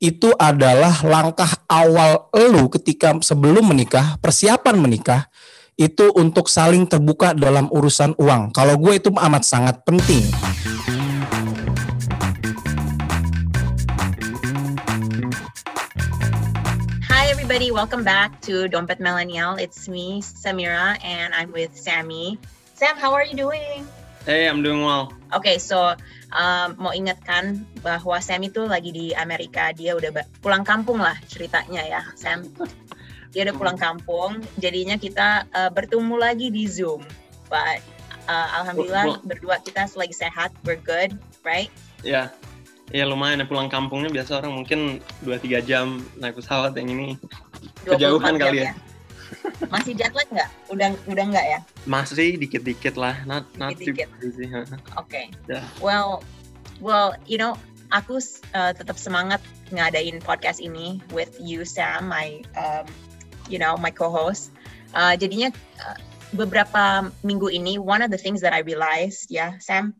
itu adalah langkah awal elu ketika sebelum menikah, persiapan menikah itu untuk saling terbuka dalam urusan uang. Kalau gue itu amat sangat penting. Hi, everybody. Welcome back to Dompet Millennial. It's me, Samira, and I'm with Sammy. Sam, how are you doing? Hey, I'm doing well. Okay, so um, mau ingatkan bahwa Sam itu lagi di Amerika. Dia udah pulang kampung lah ceritanya ya, Sam. Dia udah pulang kampung. Jadinya kita uh, bertemu lagi di Zoom. But uh, alhamdulillah well, berdua kita lagi sehat. We're good, right? Ya, yeah. ya lumayan ya pulang kampungnya biasa orang mungkin 2-3 jam naik pesawat yang ini kejauhan kali ya. ya. Masih jet lag nggak? Udah udah nggak ya? Masih dikit-dikit lah, not not dikit -dikit. Oke. Okay. Yeah. Well, well, you know, aku uh, tetap semangat ngadain podcast ini with you Sam, my um, you know, my co-host. Uh, jadinya uh, beberapa minggu ini one of the things that I realized ya, Sam,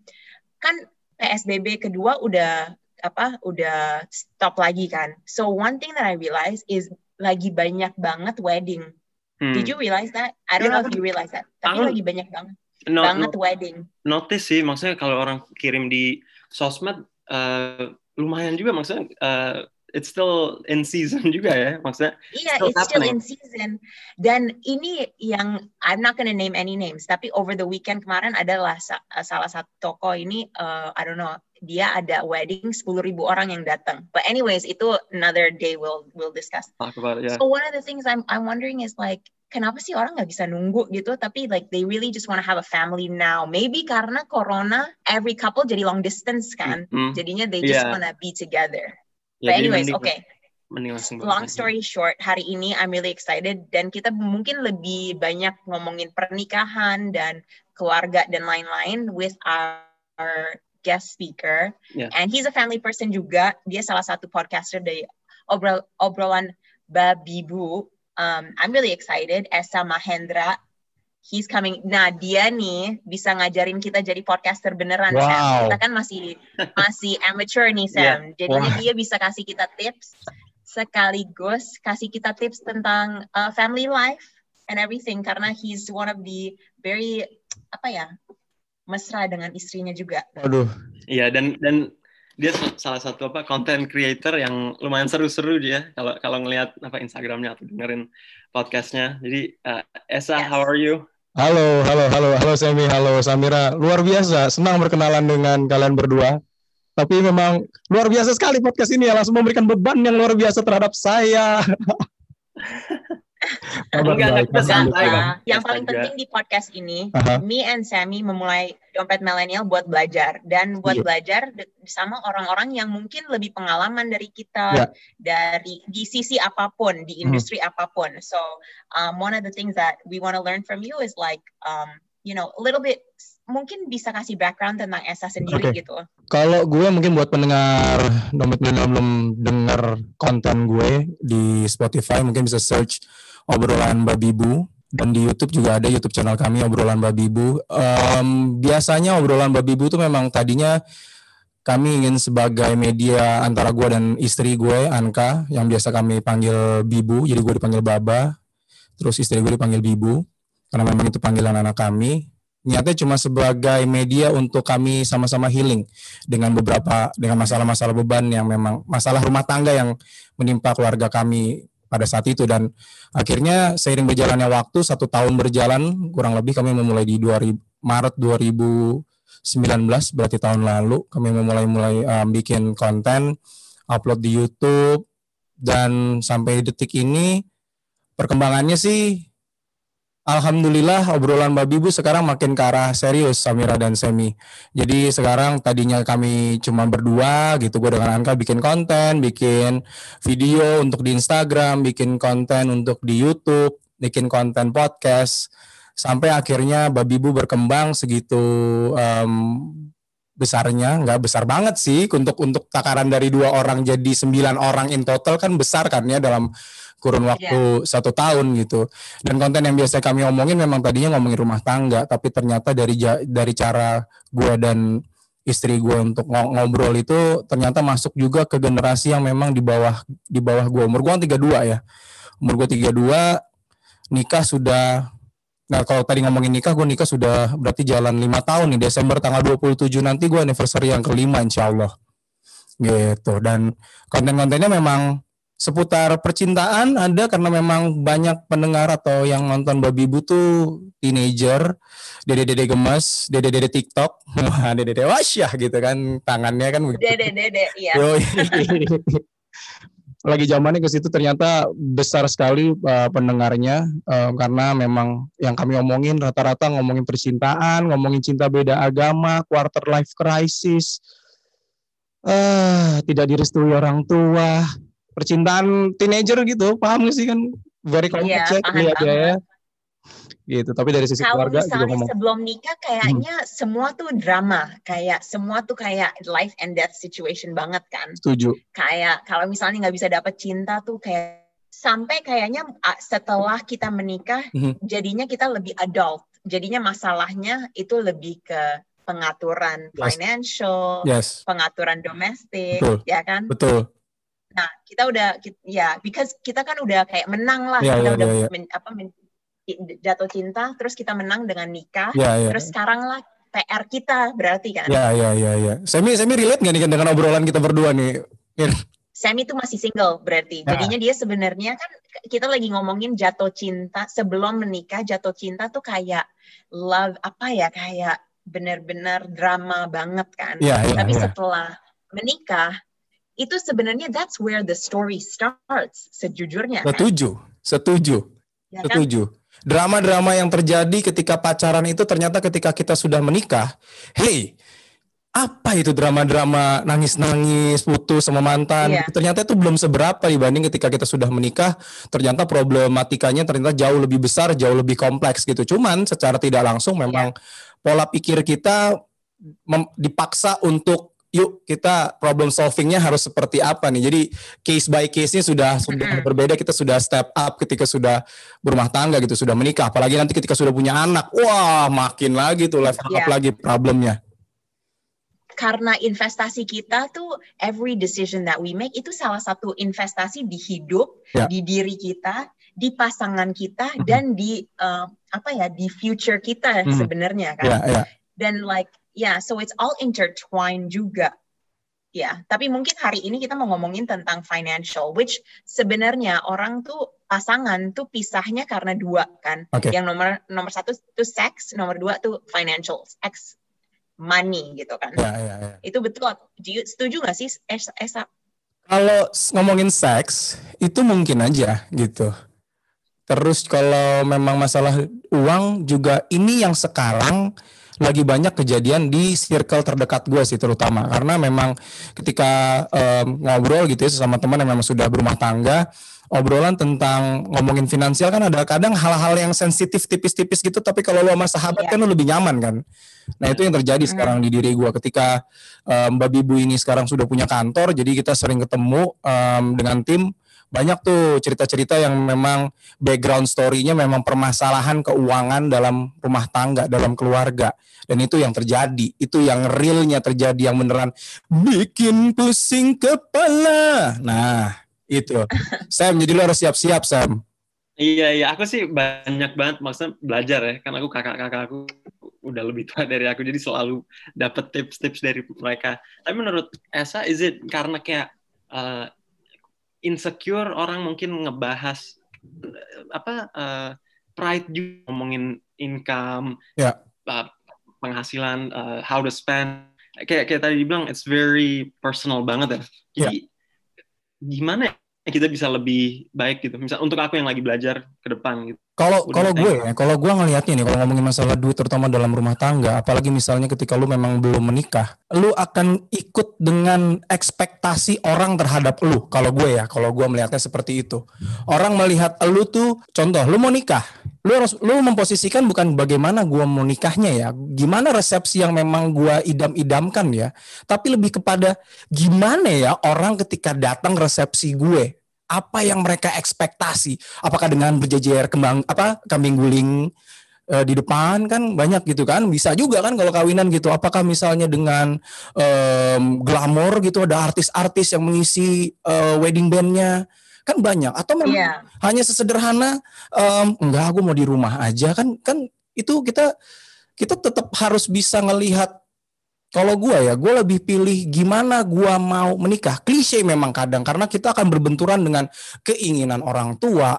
kan PSBB kedua udah apa? Udah stop lagi kan. So one thing that I realized is lagi banyak banget wedding Hmm. Did you realize that? I don't yeah, know if you realize that. Tapi lagi banyak banget. No, banget no, wedding. Notice sih, maksudnya kalau orang kirim di sosmed uh, lumayan juga maksudnya uh, it's still in season juga ya maksudnya. Iya, yeah, it's still in season. Dan ini yang I'm not gonna name any names, tapi over the weekend kemarin adalah sa salah satu toko ini uh, I don't know dia ada wedding 10 ribu orang yang datang. But anyways, itu another day we'll we'll discuss. Talk about it, yeah. So one of the things I'm I'm wondering is like kenapa sih orang nggak bisa nunggu gitu tapi like they really just want to have a family now maybe karena corona every couple jadi long distance kan mm -hmm. jadinya they just yeah. wanna be together yeah, but anyways oke okay. long story short hari ini I'm really excited dan kita mungkin lebih banyak ngomongin pernikahan dan keluarga dan lain-lain with our guest speaker. Yeah. And he's a family person juga. Dia salah satu podcaster dari obrol obrolan Babibu. Um, I'm really excited. Esa Mahendra. He's coming. Nah dia nih bisa ngajarin kita jadi podcaster beneran, wow. Sam. Kita kan masih masih amateur nih, Sam. Yeah. Jadinya wow. dia bisa kasih kita tips sekaligus kasih kita tips tentang uh, family life and everything karena he's one of the very apa ya mesra dengan istrinya juga. Waduh. Iya dan dan dia salah satu apa content creator yang lumayan seru-seru dia kalau kalau ngelihat apa Instagramnya atau dengerin podcastnya. Jadi uh, Esa, yes. how are you? Halo, halo, halo, halo Semi, halo Samira. Luar biasa, senang berkenalan dengan kalian berdua. Tapi memang luar biasa sekali podcast ini ya, langsung memberikan beban yang luar biasa terhadap saya. Enggak, enggak, Yang paling penting di podcast ini, uh-huh. me and Sammy memulai dompet milenial buat belajar dan buat yeah. belajar sama orang-orang yang mungkin lebih pengalaman dari kita yeah. dari di sisi apa pun, di hmm. industri hmm. apa pun. So, um, one of the things that we want to learn from you is like, um, you know, a little bit mungkin bisa kasih background tentang Esa sendiri okay. gitu. Kalau gue mungkin buat pendengar dompet milenial belum dengar konten gue di Spotify mungkin bisa search obrolan babibu dan di YouTube juga ada YouTube channel kami obrolan babibu. Um, biasanya obrolan babibu itu memang tadinya kami ingin sebagai media antara gue dan istri gue Anka yang biasa kami panggil Bibu, jadi gue dipanggil Baba, terus istri gue dipanggil Bibu karena memang itu panggilan anak kami. Niatnya cuma sebagai media untuk kami sama-sama healing dengan beberapa dengan masalah-masalah beban yang memang masalah rumah tangga yang menimpa keluarga kami pada saat itu. Dan akhirnya seiring berjalannya waktu satu tahun berjalan kurang lebih kami memulai di 2000, Maret 2019 berarti tahun lalu kami memulai mulai um, bikin konten upload di YouTube. Dan sampai detik ini perkembangannya sih Alhamdulillah obrolan Babi Bu sekarang makin ke arah serius Samira dan Semi. Jadi sekarang tadinya kami cuma berdua gitu gue dengan Anka bikin konten, bikin video untuk di Instagram, bikin konten untuk di YouTube, bikin konten podcast sampai akhirnya Babi Bu berkembang segitu um, besarnya nggak besar banget sih untuk untuk takaran dari dua orang jadi sembilan orang in total kan besar kan ya dalam kurun waktu yeah. satu tahun gitu. Dan konten yang biasa kami omongin memang tadinya ngomongin rumah tangga, tapi ternyata dari dari cara gue dan istri gue untuk ngobrol itu ternyata masuk juga ke generasi yang memang di bawah di bawah gue umur gue kan 32 ya umur gue 32 nikah sudah Nah kalau tadi ngomongin nikah, gue nikah sudah berarti jalan lima tahun nih. Desember tanggal 27 nanti gue anniversary yang kelima insya Allah. Gitu. Dan konten-kontennya memang seputar percintaan ada karena memang banyak pendengar atau yang nonton babi ibu tuh teenager, dede-dede gemes, dede-dede TikTok, dede-dede wasyah gitu kan tangannya kan Dede-dede, iya. Lagi zamannya ke situ ternyata besar sekali uh, pendengarnya uh, karena memang yang kami omongin rata-rata ngomongin percintaan, ngomongin cinta beda agama, quarter life crisis, uh, tidak direstui orang tua, percintaan teenager gitu paham gak sih kan? Very iya, ya lihat ya gitu tapi dari sisi Kalau keluarga juga ngomong sebelum nikah kayaknya hmm. semua tuh drama kayak semua tuh kayak life and death situation banget kan setuju kayak kalau misalnya nggak bisa dapet cinta tuh kayak sampai kayaknya setelah kita menikah hmm. jadinya kita lebih adult jadinya masalahnya itu lebih ke pengaturan yes. financial yes. pengaturan domestik ya kan betul Nah, kita udah ya because kita kan udah kayak menang lah, yeah, kita yeah, udah yeah, yeah. Men, apa men, jatuh cinta, terus kita menang dengan nikah, yeah, yeah. terus sekarang lah PR kita berarti kan? Ya ya ya ya. Semi semi relate nggak nih dengan obrolan kita berdua nih? Semi itu masih single berarti. Nah. Jadinya dia sebenarnya kan kita lagi ngomongin jatuh cinta sebelum menikah jatuh cinta tuh kayak love apa ya kayak benar-benar drama banget kan. Ya, ya, Tapi ya. setelah menikah itu sebenarnya that's where the story starts sejujurnya. Kan? Setuju, kan? setuju, ya, setuju. Drama-drama yang terjadi ketika pacaran itu ternyata ketika kita sudah menikah, hey, apa itu drama-drama nangis-nangis putus sama mantan yeah. ternyata itu belum seberapa dibanding ketika kita sudah menikah ternyata problematikanya ternyata jauh lebih besar jauh lebih kompleks gitu cuman secara tidak langsung memang yeah. pola pikir kita dipaksa untuk yuk kita problem solvingnya harus seperti apa nih. Jadi case by case-nya sudah sudah berbeda. Kita sudah step up ketika sudah berumah tangga gitu, sudah menikah. Apalagi nanti ketika sudah punya anak, wah makin lagi tuh level yeah. up iya. lagi problemnya. Karena investasi kita tuh every decision that we make itu salah satu investasi di hidup, yeah. di diri kita, di pasangan kita, mm-hmm. dan di uh, apa ya di future kita mm-hmm. sebenarnya kan. Yeah, yeah. Dan like yeah, so it's all intertwined juga. Ya, yeah. tapi mungkin hari ini kita mau ngomongin tentang financial, which sebenarnya orang tuh pasangan tuh pisahnya karena dua kan. Okay. Yang nomor nomor satu tuh seks, nomor dua tuh financial, X money gitu kan. Yeah, yeah, yeah. Itu betul. Setuju gak sih, Esa? Kalau ngomongin seks, itu mungkin aja gitu. Terus kalau memang masalah uang juga ini yang sekarang lagi banyak kejadian di circle terdekat gue sih terutama karena memang ketika um, ngobrol gitu ya sama teman yang memang sudah berumah tangga obrolan tentang ngomongin finansial kan ada kadang hal-hal yang sensitif tipis-tipis gitu tapi kalau lo sama sahabat yeah. kan lo lebih nyaman kan nah itu yang terjadi mm. sekarang di diri gue ketika um, Mbak Bibu ini sekarang sudah punya kantor jadi kita sering ketemu um, dengan tim banyak tuh cerita-cerita yang memang background story-nya memang permasalahan keuangan dalam rumah tangga, dalam keluarga. Dan itu yang terjadi, itu yang realnya terjadi, yang beneran bikin pusing kepala. Nah, itu. Sam, jadi lo harus siap-siap, Sam. Iya, iya. Aku sih banyak banget maksudnya belajar ya. Kan aku kakak-kakak aku udah lebih tua dari aku, jadi selalu dapat tips-tips dari mereka. Tapi menurut Esa, is it karena kayak uh, insecure orang mungkin ngebahas apa uh, pride juga ngomongin income yeah. uh, penghasilan uh, how to spend kayak kayak tadi dibilang it's very personal banget ya jadi yeah. gimana ya kita bisa lebih baik gitu misal untuk aku yang lagi belajar ke depan gitu kalau kalau gue ya, kalau gue ngelihatnya nih, kalau ngomongin masalah duit terutama dalam rumah tangga, apalagi misalnya ketika lu memang belum menikah, lu akan ikut dengan ekspektasi orang terhadap lu. Kalau gue ya, kalau gue melihatnya seperti itu. Orang melihat lu tuh, contoh, lu mau nikah, lu harus lu memposisikan bukan bagaimana gue mau nikahnya ya, gimana resepsi yang memang gue idam-idamkan ya, tapi lebih kepada gimana ya orang ketika datang resepsi gue, apa yang mereka ekspektasi? Apakah dengan berjejer kembang apa kambing guling uh, di depan kan banyak gitu kan? Bisa juga kan kalau kawinan gitu. Apakah misalnya dengan um, glamor gitu ada artis-artis yang mengisi uh, wedding bandnya? Kan banyak. Atau memang yeah. hanya sesederhana um, enggak aku mau di rumah aja. Kan kan itu kita kita tetap harus bisa ngelihat kalau gue ya, gue lebih pilih gimana gue mau menikah. Klise memang kadang karena kita akan berbenturan dengan keinginan orang tua.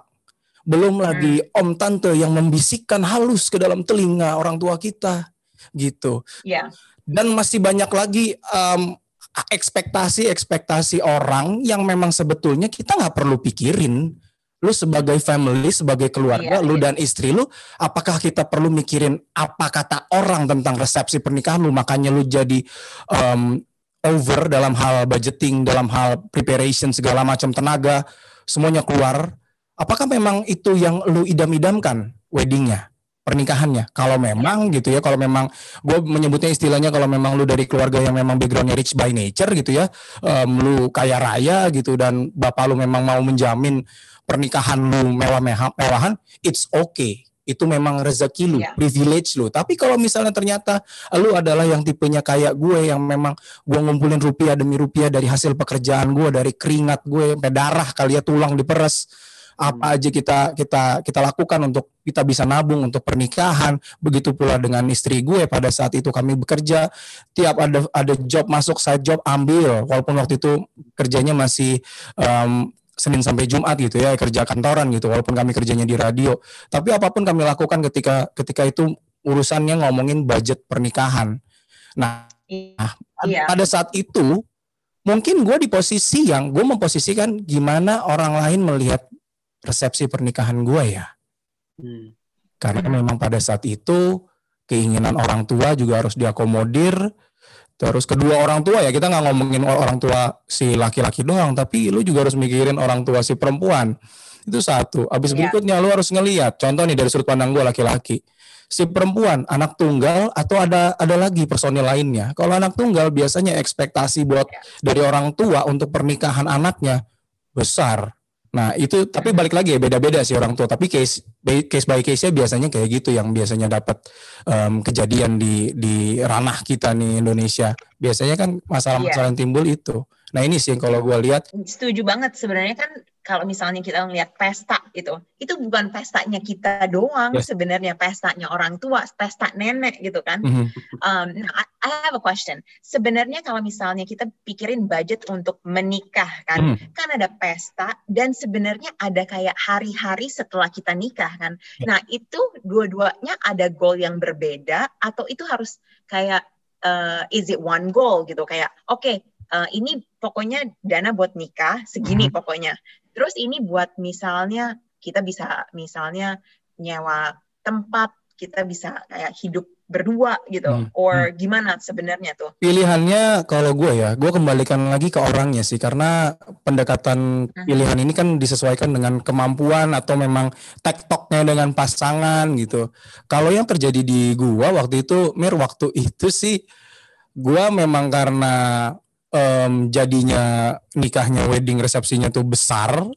Belum hmm. lagi om tante yang membisikkan halus ke dalam telinga orang tua kita, gitu. Yeah. Dan masih banyak lagi um, ekspektasi-ekspektasi orang yang memang sebetulnya kita nggak perlu pikirin lu sebagai family, sebagai keluarga, iya, lu iya. dan istri lu, apakah kita perlu mikirin apa kata orang tentang resepsi pernikahan lu? Makanya lu jadi um, over dalam hal budgeting, dalam hal preparation segala macam tenaga, semuanya keluar. Apakah memang itu yang lu idam-idamkan weddingnya? pernikahannya. Kalau memang gitu ya, kalau memang gue menyebutnya istilahnya kalau memang lu dari keluarga yang memang backgroundnya rich by nature gitu ya, um, lu kaya raya gitu dan bapak lu memang mau menjamin pernikahan lu mewah-mewahan, it's okay. Itu memang rezeki lu, yeah. privilege lu. Tapi kalau misalnya ternyata lu adalah yang tipenya kayak gue yang memang gue ngumpulin rupiah demi rupiah dari hasil pekerjaan gue, dari keringat gue, sampai darah kali ya tulang diperes apa hmm. aja kita kita kita lakukan untuk kita bisa nabung untuk pernikahan begitu pula dengan istri gue pada saat itu kami bekerja tiap ada ada job masuk saya job ambil walaupun waktu itu kerjanya masih um, Senin sampai Jumat gitu ya kerja kantoran gitu walaupun kami kerjanya di radio tapi apa pun kami lakukan ketika ketika itu urusannya ngomongin budget pernikahan nah, iya. pada saat itu mungkin gue di posisi yang gue memposisikan gimana orang lain melihat resepsi pernikahan gue ya hmm. karena memang pada saat itu keinginan orang tua juga harus diakomodir Terus kedua orang tua ya kita nggak ngomongin orang tua si laki-laki doang, tapi lu juga harus mikirin orang tua si perempuan. Itu satu. Abis yeah. berikutnya lu harus ngeliat. Contoh nih dari sudut pandang gue laki-laki. Si perempuan anak tunggal atau ada ada lagi personil lainnya. Kalau anak tunggal biasanya ekspektasi buat yeah. dari orang tua untuk pernikahan anaknya besar. Nah itu tapi balik lagi ya beda-beda sih orang tua. Tapi case case by case-nya biasanya kayak gitu yang biasanya dapat um, kejadian di di ranah kita nih Indonesia. Biasanya kan masalah-masalah yeah. yang timbul itu. Nah ini sih kalau gue lihat. Setuju banget sebenarnya kan kalau misalnya kita ngelihat pesta itu, itu bukan pestanya kita doang yes. sebenarnya pestanya orang tua, pesta nenek gitu kan. Mm-hmm. Um, nah, I have a question. Sebenarnya kalau misalnya kita pikirin budget untuk menikah kan, mm. kan ada pesta dan sebenarnya ada kayak hari-hari setelah kita nikah kan. Yeah. Nah itu dua-duanya ada goal yang berbeda atau itu harus kayak uh, is it one goal gitu kayak oke okay, uh, ini pokoknya dana buat nikah segini mm-hmm. pokoknya. Terus ini buat misalnya kita bisa misalnya nyewa tempat, kita bisa kayak hidup berdua gitu, hmm. or hmm. gimana sebenarnya tuh? Pilihannya kalau gue ya, gue kembalikan lagi ke orangnya sih, karena pendekatan hmm. pilihan ini kan disesuaikan dengan kemampuan atau memang tektoknya dengan pasangan gitu. Kalau yang terjadi di gue waktu itu, Mir waktu itu sih, gue memang karena um, jadinya nikahnya wedding resepsinya tuh besar.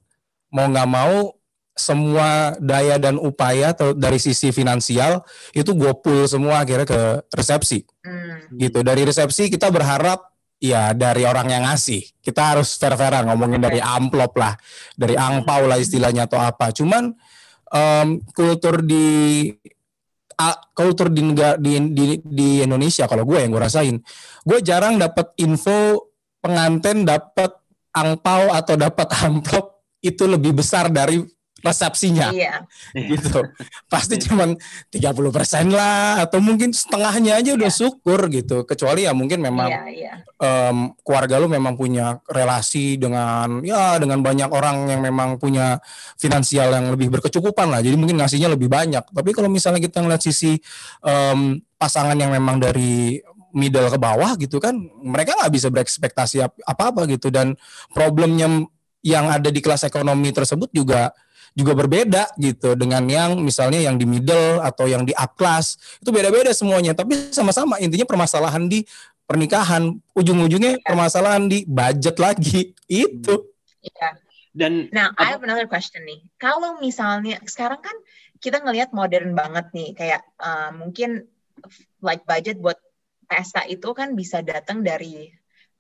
Mau nggak mau semua daya dan upaya atau dari sisi finansial itu gue pull semua akhirnya ke resepsi. Hmm. gitu. Dari resepsi kita berharap ya dari orang yang ngasih. Kita harus fair-fairan ngomongin dari amplop lah. Dari angpau lah istilahnya atau apa. Cuman um, kultur di kultur di, di di di Indonesia kalau gue yang gue rasain. Gue jarang dapat info pengantin dapat angpau atau dapat amplop itu lebih besar dari resepsinya. Iya. gitu. Pasti cuma 30% lah atau mungkin setengahnya aja udah iya. syukur gitu. Kecuali ya mungkin memang iya, iya. Um, keluarga lu memang punya relasi dengan ya dengan banyak orang yang memang punya finansial yang lebih berkecukupan lah. Jadi mungkin ngasihnya lebih banyak. Tapi kalau misalnya kita ngeliat sisi um, pasangan yang memang dari middle ke bawah gitu kan mereka nggak bisa berekspektasi apa-apa gitu dan problemnya yang ada di kelas ekonomi tersebut juga juga berbeda gitu dengan yang misalnya yang di middle atau yang di up class itu beda-beda semuanya tapi sama-sama intinya permasalahan di pernikahan ujung-ujungnya ya. permasalahan di budget lagi itu ya. Dan Nah, I have another question nih. Kalau misalnya sekarang kan kita ngelihat modern banget nih, kayak uh, mungkin like budget buat pesta itu kan bisa datang dari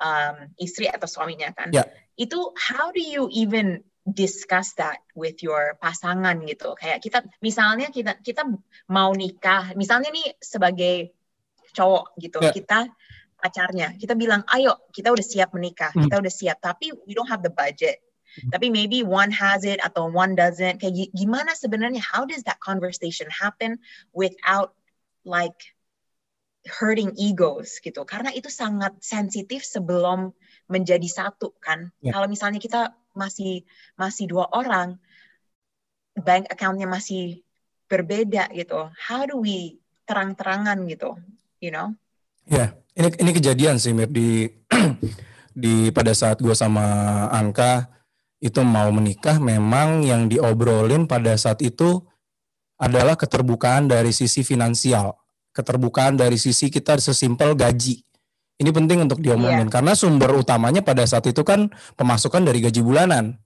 um, istri atau suaminya kan. Yeah. Itu how do you even discuss that with your pasangan gitu? Kayak kita misalnya kita kita mau nikah, misalnya nih sebagai cowok gitu, yeah. kita pacarnya, kita bilang, ayo kita udah siap menikah, hmm. kita udah siap, tapi we don't have the budget tapi maybe one has it atau one doesn't kayak gimana sebenarnya how does that conversation happen without like hurting egos gitu karena itu sangat sensitif sebelum menjadi satu kan yeah. kalau misalnya kita masih masih dua orang bank accountnya masih berbeda gitu how do we terang-terangan gitu you know ya yeah. ini ini kejadian sih Mir di di pada saat gue sama Anka itu mau menikah memang yang diobrolin pada saat itu adalah keterbukaan dari sisi finansial, keterbukaan dari sisi kita sesimpel gaji. Ini penting untuk diomongin yeah. karena sumber utamanya pada saat itu kan pemasukan dari gaji bulanan.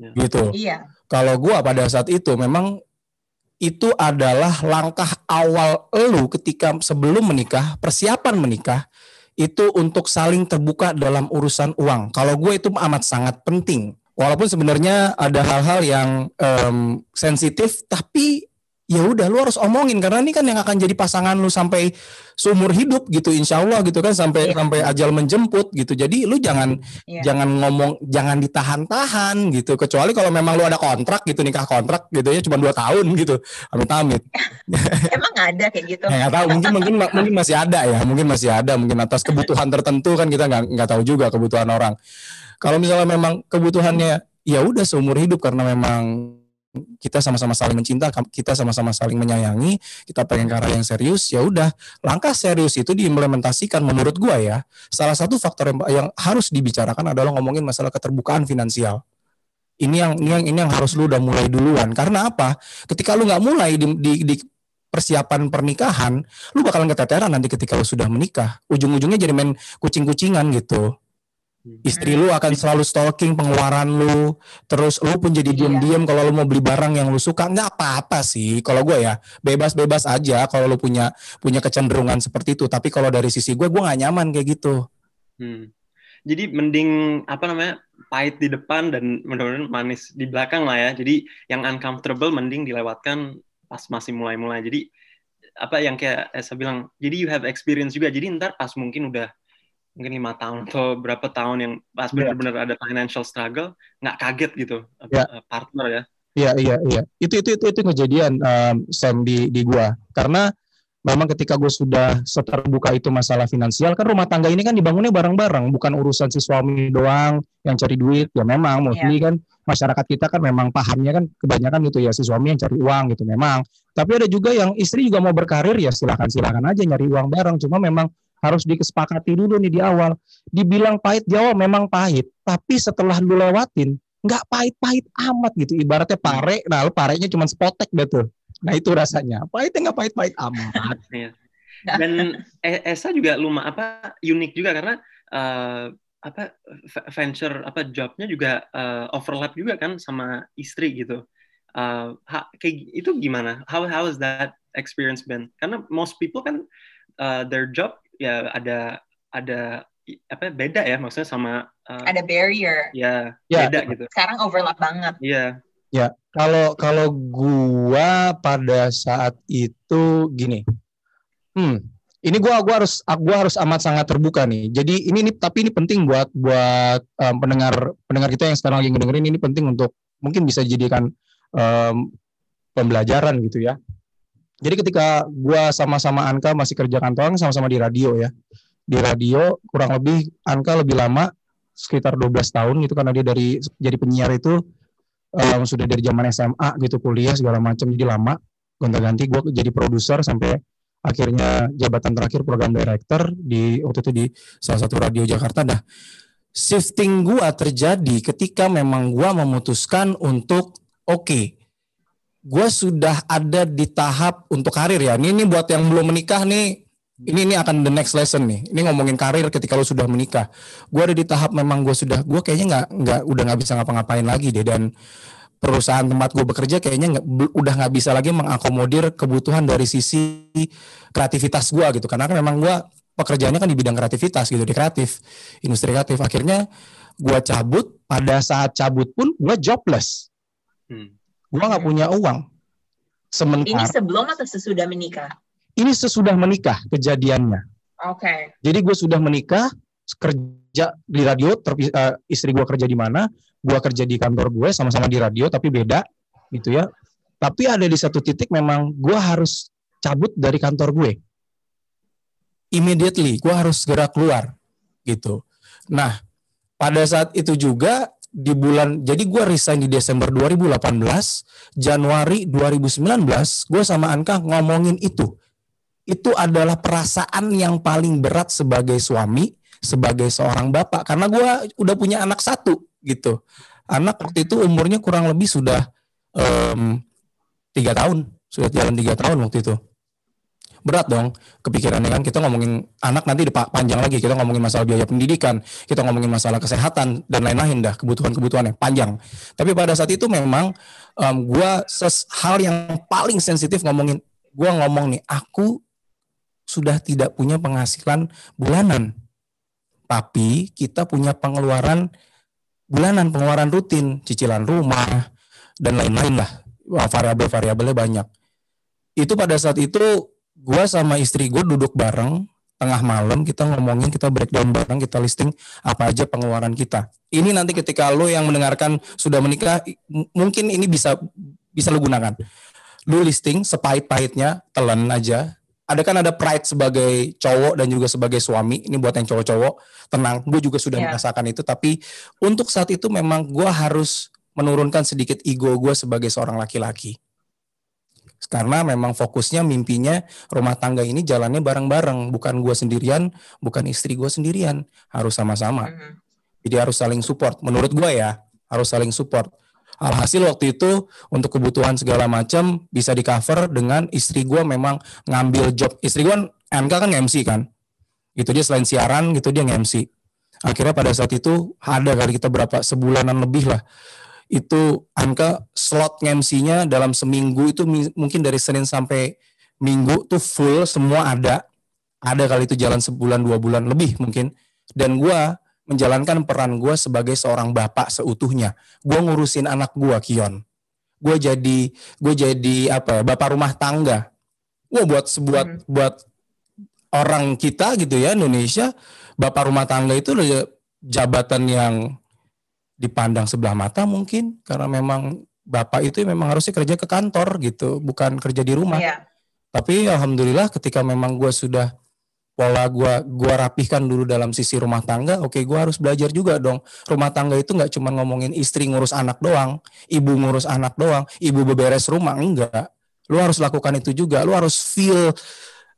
Yeah. Gitu. Yeah. Kalau gua pada saat itu memang itu adalah langkah awal elu ketika sebelum menikah, persiapan menikah itu untuk saling terbuka dalam urusan uang. Kalau gue itu amat sangat penting walaupun sebenarnya ada hal-hal yang um, sensitif tapi ya udah lu harus omongin karena ini kan yang akan jadi pasangan lu sampai seumur hidup gitu insya Allah gitu kan sampai yeah. sampai ajal menjemput gitu. Jadi lu jangan yeah. jangan ngomong jangan ditahan-tahan gitu. Kecuali kalau memang lu ada kontrak gitu nikah kontrak gitu ya cuma dua tahun gitu. Amit amit. Emang ada kayak gitu? Nggak tahu. Mungkin mungkin mungkin masih ada ya. Mungkin masih ada. Mungkin atas kebutuhan tertentu kan kita nggak nggak tahu juga kebutuhan orang. Kalau misalnya memang kebutuhannya ya udah seumur hidup karena memang kita sama-sama saling mencinta, kita sama-sama saling menyayangi, kita pengen karya yang serius, ya udah langkah serius itu diimplementasikan menurut gua ya. Salah satu faktor yang, yang harus dibicarakan adalah ngomongin masalah keterbukaan finansial. Ini yang ini yang ini yang harus lu udah mulai duluan. Karena apa? Ketika lu nggak mulai di, di, di persiapan pernikahan, lu bakalan keteteran nanti ketika lu sudah menikah. Ujung-ujungnya jadi main kucing-kucingan gitu. Istri lu akan selalu stalking pengeluaran lu, terus lu pun jadi iya. diam-diam kalau lu mau beli barang yang lu suka nggak apa-apa sih. Kalau gue ya bebas-bebas aja kalau lu punya punya kecenderungan seperti itu. Tapi kalau dari sisi gue, gue nggak nyaman kayak gitu. Hmm. Jadi mending apa namanya pahit di depan dan mudah-mudahan manis di belakang lah ya. Jadi yang uncomfortable mending dilewatkan pas masih mulai-mulai. Jadi apa yang kayak saya bilang, jadi you have experience juga. Jadi ntar pas mungkin udah mungkin lima tahun atau berapa tahun yang pas iya. benar-benar ada financial struggle nggak kaget gitu yeah. partner ya iya iya iya itu itu itu itu kejadian um, Sam di di gua karena memang ketika gue sudah seterbuka itu masalah finansial kan rumah tangga ini kan dibangunnya bareng-bareng bukan urusan si suami doang yang cari duit ya memang mostly yeah. kan masyarakat kita kan memang pahamnya kan kebanyakan gitu ya si suami yang cari uang gitu memang tapi ada juga yang istri juga mau berkarir ya silakan silakan aja nyari uang bareng cuma memang harus dikesepakati dulu nih di awal. Dibilang pahit Jawa memang pahit, tapi setelah lu lewatin nggak pahit-pahit amat gitu. Ibaratnya pare, nah lu parenya cuma spotek betul. Nah itu rasanya. Pahitnya nggak pahit-pahit amat. Dan e-, Esa juga lumayan apa unik juga karena uh, apa venture apa jobnya juga uh, overlap juga kan sama istri gitu. Uh, ha, kayak itu gimana? How how is that experience been? Karena most people kan uh, their job ya ada ada apa beda ya maksudnya sama uh, ada barrier. ya, ya. beda gitu. Sekarang overlap banget. Iya. Ya kalau kalau gua pada saat itu gini. Hmm ini gua gua harus gua harus amat sangat terbuka nih. Jadi ini nih tapi ini penting buat buat um, pendengar pendengar kita yang sekarang lagi ngedengerin ini penting untuk mungkin bisa dijadikan um, pembelajaran gitu ya jadi ketika gue sama-sama Anka masih kerja kantoran sama-sama di radio ya. Di radio kurang lebih Anka lebih lama sekitar 12 tahun gitu karena dia dari jadi penyiar itu um, sudah dari zaman SMA gitu kuliah segala macam jadi lama gonta-ganti gue jadi produser sampai akhirnya jabatan terakhir program director di waktu itu di salah satu radio Jakarta dah shifting gue terjadi ketika memang gue memutuskan untuk oke okay, gue sudah ada di tahap untuk karir ya. Ini, ini buat yang belum menikah nih, ini ini akan the next lesson nih. Ini ngomongin karir ketika lo sudah menikah. Gue ada di tahap memang gue sudah, gue kayaknya nggak nggak udah nggak bisa ngapa-ngapain lagi deh dan perusahaan tempat gue bekerja kayaknya gak, udah nggak bisa lagi mengakomodir kebutuhan dari sisi kreativitas gue gitu karena kan memang gue pekerjaannya kan di bidang kreativitas gitu di kreatif industri kreatif akhirnya gue cabut pada saat cabut pun gue jobless hmm. Gue nggak punya uang sementara ini sebelum atau sesudah menikah ini sesudah menikah kejadiannya. Oke. Okay. Jadi gue sudah menikah, kerja di radio, ter, uh, istri gue kerja di mana, gue kerja di kantor gue sama-sama di radio tapi beda gitu ya. Tapi ada di satu titik memang gue harus cabut dari kantor gue. Immediately, gue harus segera keluar gitu. Nah, pada saat itu juga di bulan jadi gue resign di Desember 2018 Januari 2019 gue sama Anka ngomongin itu itu adalah perasaan yang paling berat sebagai suami, sebagai seorang bapak. Karena gue udah punya anak satu gitu. Anak waktu itu umurnya kurang lebih sudah tiga um, tahun, sudah jalan tiga tahun waktu itu. Berat dong kepikirannya kan kita ngomongin anak nanti panjang lagi kita ngomongin masalah biaya pendidikan kita ngomongin masalah kesehatan dan lain-lain dah kebutuhan-kebutuhannya panjang tapi pada saat itu memang um, gue hal yang paling sensitif ngomongin gue ngomong nih aku sudah tidak punya penghasilan bulanan. Tapi kita punya pengeluaran bulanan, pengeluaran rutin, cicilan rumah, dan lain-lain lah. Variabel-variabelnya banyak. Itu pada saat itu gue sama istri gue duduk bareng, tengah malam kita ngomongin, kita breakdown bareng, kita listing apa aja pengeluaran kita. Ini nanti ketika lo yang mendengarkan sudah menikah, mungkin ini bisa bisa lo gunakan. Lo listing sepahit-pahitnya, telan aja, ada kan ada pride sebagai cowok dan juga sebagai suami ini buat yang cowok-cowok tenang gue juga sudah yeah. merasakan itu tapi untuk saat itu memang gue harus menurunkan sedikit ego gue sebagai seorang laki-laki karena memang fokusnya mimpinya rumah tangga ini jalannya bareng-bareng bukan gue sendirian bukan istri gue sendirian harus sama-sama jadi harus saling support menurut gue ya harus saling support Alhasil waktu itu untuk kebutuhan segala macam bisa di cover dengan istri gue memang ngambil job. Istri gue MK kan MC kan. Itu dia selain siaran gitu dia nge-MC. Akhirnya pada saat itu ada kali kita berapa sebulanan lebih lah. Itu angka slot MC-nya dalam seminggu itu mungkin dari Senin sampai Minggu tuh full semua ada. Ada kali itu jalan sebulan dua bulan lebih mungkin. Dan gue menjalankan peran gue sebagai seorang bapak seutuhnya. Gue ngurusin anak gue, Kion. Gue jadi gue jadi apa ya, bapak rumah tangga. Gue buat sebuat hmm. buat orang kita gitu ya Indonesia, bapak rumah tangga itu jabatan yang dipandang sebelah mata mungkin karena memang bapak itu memang harusnya kerja ke kantor gitu, bukan kerja di rumah. Yeah. Tapi alhamdulillah ketika memang gue sudah pola gua gua rapihkan dulu dalam sisi rumah tangga oke gua harus belajar juga dong rumah tangga itu nggak cuma ngomongin istri ngurus anak doang ibu ngurus anak doang ibu beberes rumah enggak lu harus lakukan itu juga lu harus feel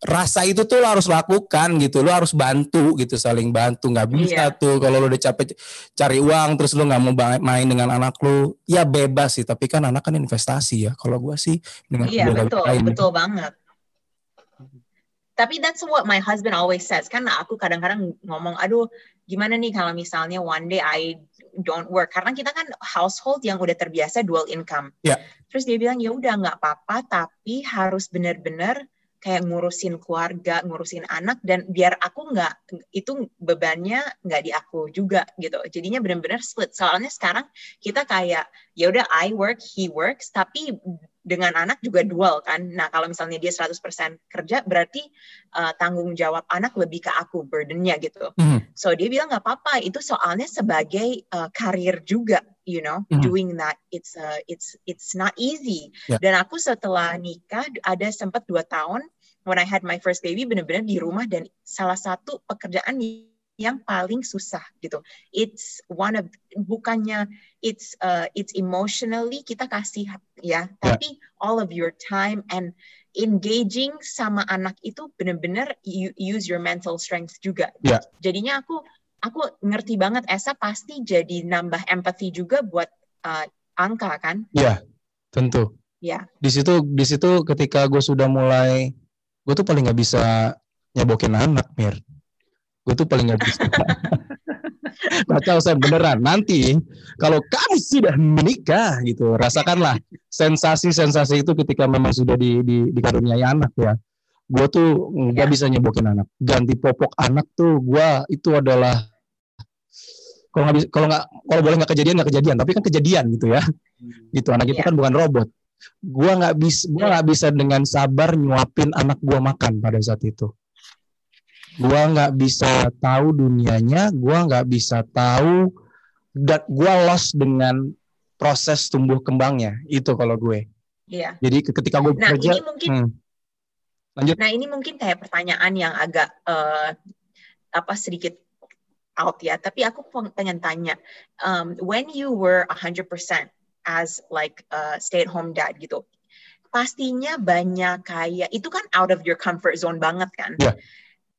rasa itu tuh lo harus lakukan gitu lo harus bantu gitu saling bantu. Nggak bisa iya. tuh kalau lo udah capek cari uang terus lo nggak mau main dengan anak lo ya bebas sih. Tapi kan anak kan investasi ya. Kalau gua sih dengan iya betul betul banget. Tapi that's what my husband always says. Kan aku kadang-kadang ngomong aduh gimana nih kalau misalnya one day I don't work? Karena kita kan household yang udah terbiasa dual income. Yeah. terus dia bilang ya udah nggak apa-apa tapi harus benar-benar kayak ngurusin keluarga, ngurusin anak dan biar aku nggak itu bebannya nggak di aku juga gitu. Jadinya benar-benar split. Soalnya sekarang kita kayak ya udah I work, he works, tapi dengan anak juga dual kan. Nah, kalau misalnya dia 100% kerja berarti uh, tanggung jawab anak lebih ke aku burdennya gitu. Mm. So dia bilang nggak apa-apa, itu soalnya sebagai uh, karir juga, you know, mm. doing that it's uh, it's it's not easy. Yeah. Dan aku setelah nikah ada sempat dua tahun when I had my first baby benar-benar di rumah dan salah satu pekerjaan yang paling susah gitu. It's one of bukannya it's uh, it's emotionally kita kasih ya, yeah. tapi all of your time and engaging sama anak itu benar-benar you use your mental strength juga. Yeah. Jadinya aku aku ngerti banget Esa pasti jadi nambah empathy juga buat uh, angka kan? Iya, yeah, tentu. Ya. Yeah. Di situ di situ ketika gue sudah mulai gue tuh paling nggak bisa nyebokin anak mir gue tuh paling gak bisa. Kacau saya beneran. Nanti kalau kamu sudah menikah gitu rasakanlah sensasi-sensasi itu ketika memang sudah di, di, dikaruniai anak ya. Gue tuh nggak ya. bisa nyebokin anak. Ganti popok anak tuh gue itu adalah kalau nggak kalau nggak kalau boleh nggak kejadian nggak kejadian. Tapi kan kejadian gitu ya. Hmm. gitu anak itu ya. kan bukan robot. Gue nggak bisa gue nggak bisa dengan sabar nyuapin anak gue makan pada saat itu gue nggak bisa tahu dunianya gue nggak bisa tahu dan gue lost dengan proses tumbuh kembangnya itu kalau gue Iya. Jadi ketika gue nah, bekerja, ini mungkin, hmm, lanjut. Nah ini mungkin kayak pertanyaan yang agak uh, apa sedikit out ya. Tapi aku pengen tanya, um, when you were 100% as like a stay at home dad gitu, pastinya banyak kayak itu kan out of your comfort zone banget kan. Yeah.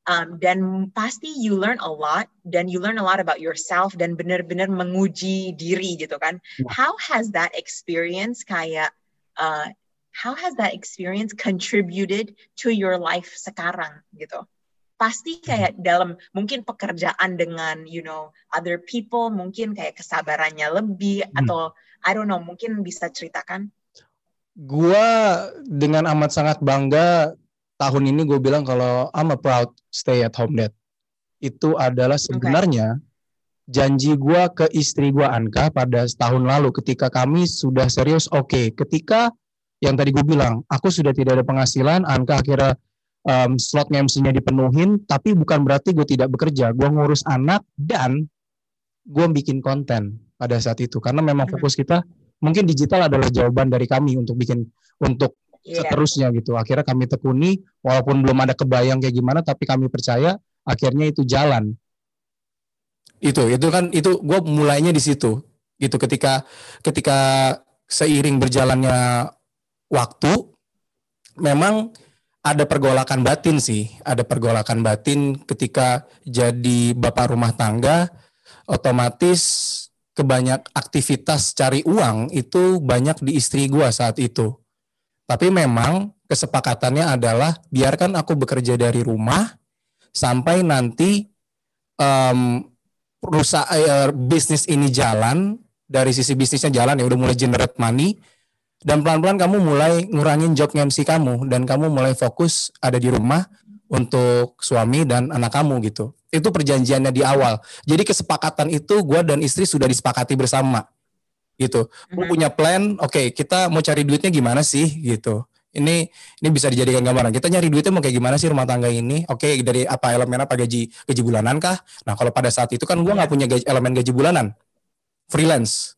Um, dan pasti you learn a lot dan you learn a lot about yourself dan benar-benar menguji diri gitu kan. Yeah. How has that experience kayak uh, how has that experience contributed to your life sekarang gitu? Pasti kayak dalam mungkin pekerjaan dengan you know other people mungkin kayak kesabarannya lebih hmm. atau I don't know mungkin bisa ceritakan Gua dengan amat sangat bangga tahun ini gue bilang kalau I'm a proud stay at home dad. Itu adalah sebenarnya okay. janji gue ke istri gue Anka pada tahun lalu ketika kami sudah serius. Oke, okay, ketika yang tadi gue bilang, aku sudah tidak ada penghasilan, Anka akhirnya um, slot MC-nya dipenuhin, tapi bukan berarti gue tidak bekerja. Gue ngurus anak dan gue bikin konten pada saat itu karena memang hmm. fokus kita mungkin digital adalah jawaban dari kami untuk bikin untuk yeah. seterusnya gitu. Akhirnya kami tekuni walaupun belum ada kebayang kayak gimana tapi kami percaya akhirnya itu jalan. Itu itu kan itu gue mulainya di situ gitu ketika ketika seiring berjalannya waktu memang ada pergolakan batin sih, ada pergolakan batin ketika jadi bapak rumah tangga otomatis kebanyak aktivitas cari uang itu banyak di istri gue saat itu. Tapi memang kesepakatannya adalah biarkan aku bekerja dari rumah sampai nanti um, perusahaan uh, bisnis ini jalan dari sisi bisnisnya jalan ya udah mulai generate money dan pelan-pelan kamu mulai ngurangin job MC kamu dan kamu mulai fokus ada di rumah untuk suami dan anak kamu gitu. Itu perjanjiannya di awal. Jadi kesepakatan itu gue dan istri sudah disepakati bersama gitu. Mhm. punya plan, oke okay, kita mau cari duitnya gimana sih gitu. Ini ini bisa dijadikan gambaran. Kita nyari duitnya mau kayak gimana sih rumah tangga ini? Oke okay, dari apa elemen apa gaji gaji bulanan kah? Nah kalau pada saat itu kan gue nggak punya gaji, elemen gaji bulanan, freelance,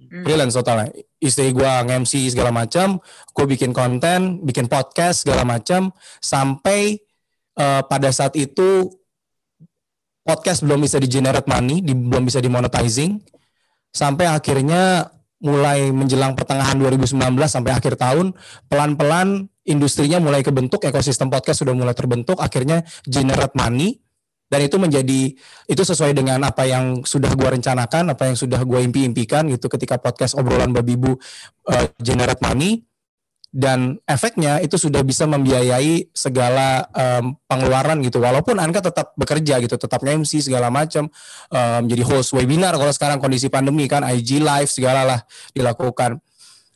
hmm. freelance totalnya. Istri gue nge-MC segala macam, gue bikin konten, bikin podcast segala macam, sampai uh, pada saat itu podcast belum bisa di generate money, di, belum bisa di monetizing sampai akhirnya mulai menjelang pertengahan 2019 sampai akhir tahun pelan-pelan industrinya mulai kebentuk, ekosistem podcast sudah mulai terbentuk, akhirnya generate money. Dan itu menjadi itu sesuai dengan apa yang sudah gua rencanakan, apa yang sudah gua impi-impikan gitu ketika podcast obrolan babi bu uh, generate money dan efeknya itu sudah bisa membiayai segala um, pengeluaran gitu. Walaupun Anka tetap bekerja gitu tetap MC segala macam um, jadi host webinar kalau sekarang kondisi pandemi kan IG live segala lah dilakukan.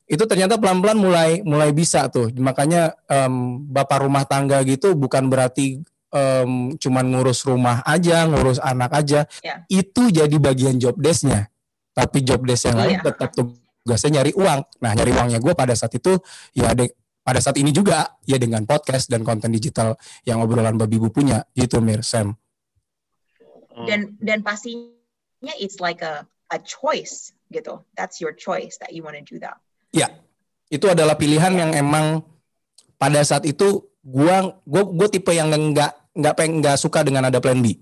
Itu ternyata pelan-pelan mulai mulai bisa tuh. Makanya um, bapak rumah tangga gitu bukan berarti um, cuman ngurus rumah aja ngurus anak aja. Yeah. itu jadi bagian job desknya. Tapi job desk yang lain yeah. tetap tuh tugasnya nyari uang. Nah, nyari uangnya gue pada saat itu ya ada pada saat ini juga ya dengan podcast dan konten digital yang obrolan babi bu punya gitu Mir Sam. Hmm. Dan dan pastinya it's like a a choice gitu. That's your choice that you want to do that. Ya. Itu adalah pilihan yang emang pada saat itu gua gua gua tipe yang enggak enggak pengen enggak suka dengan ada plan B.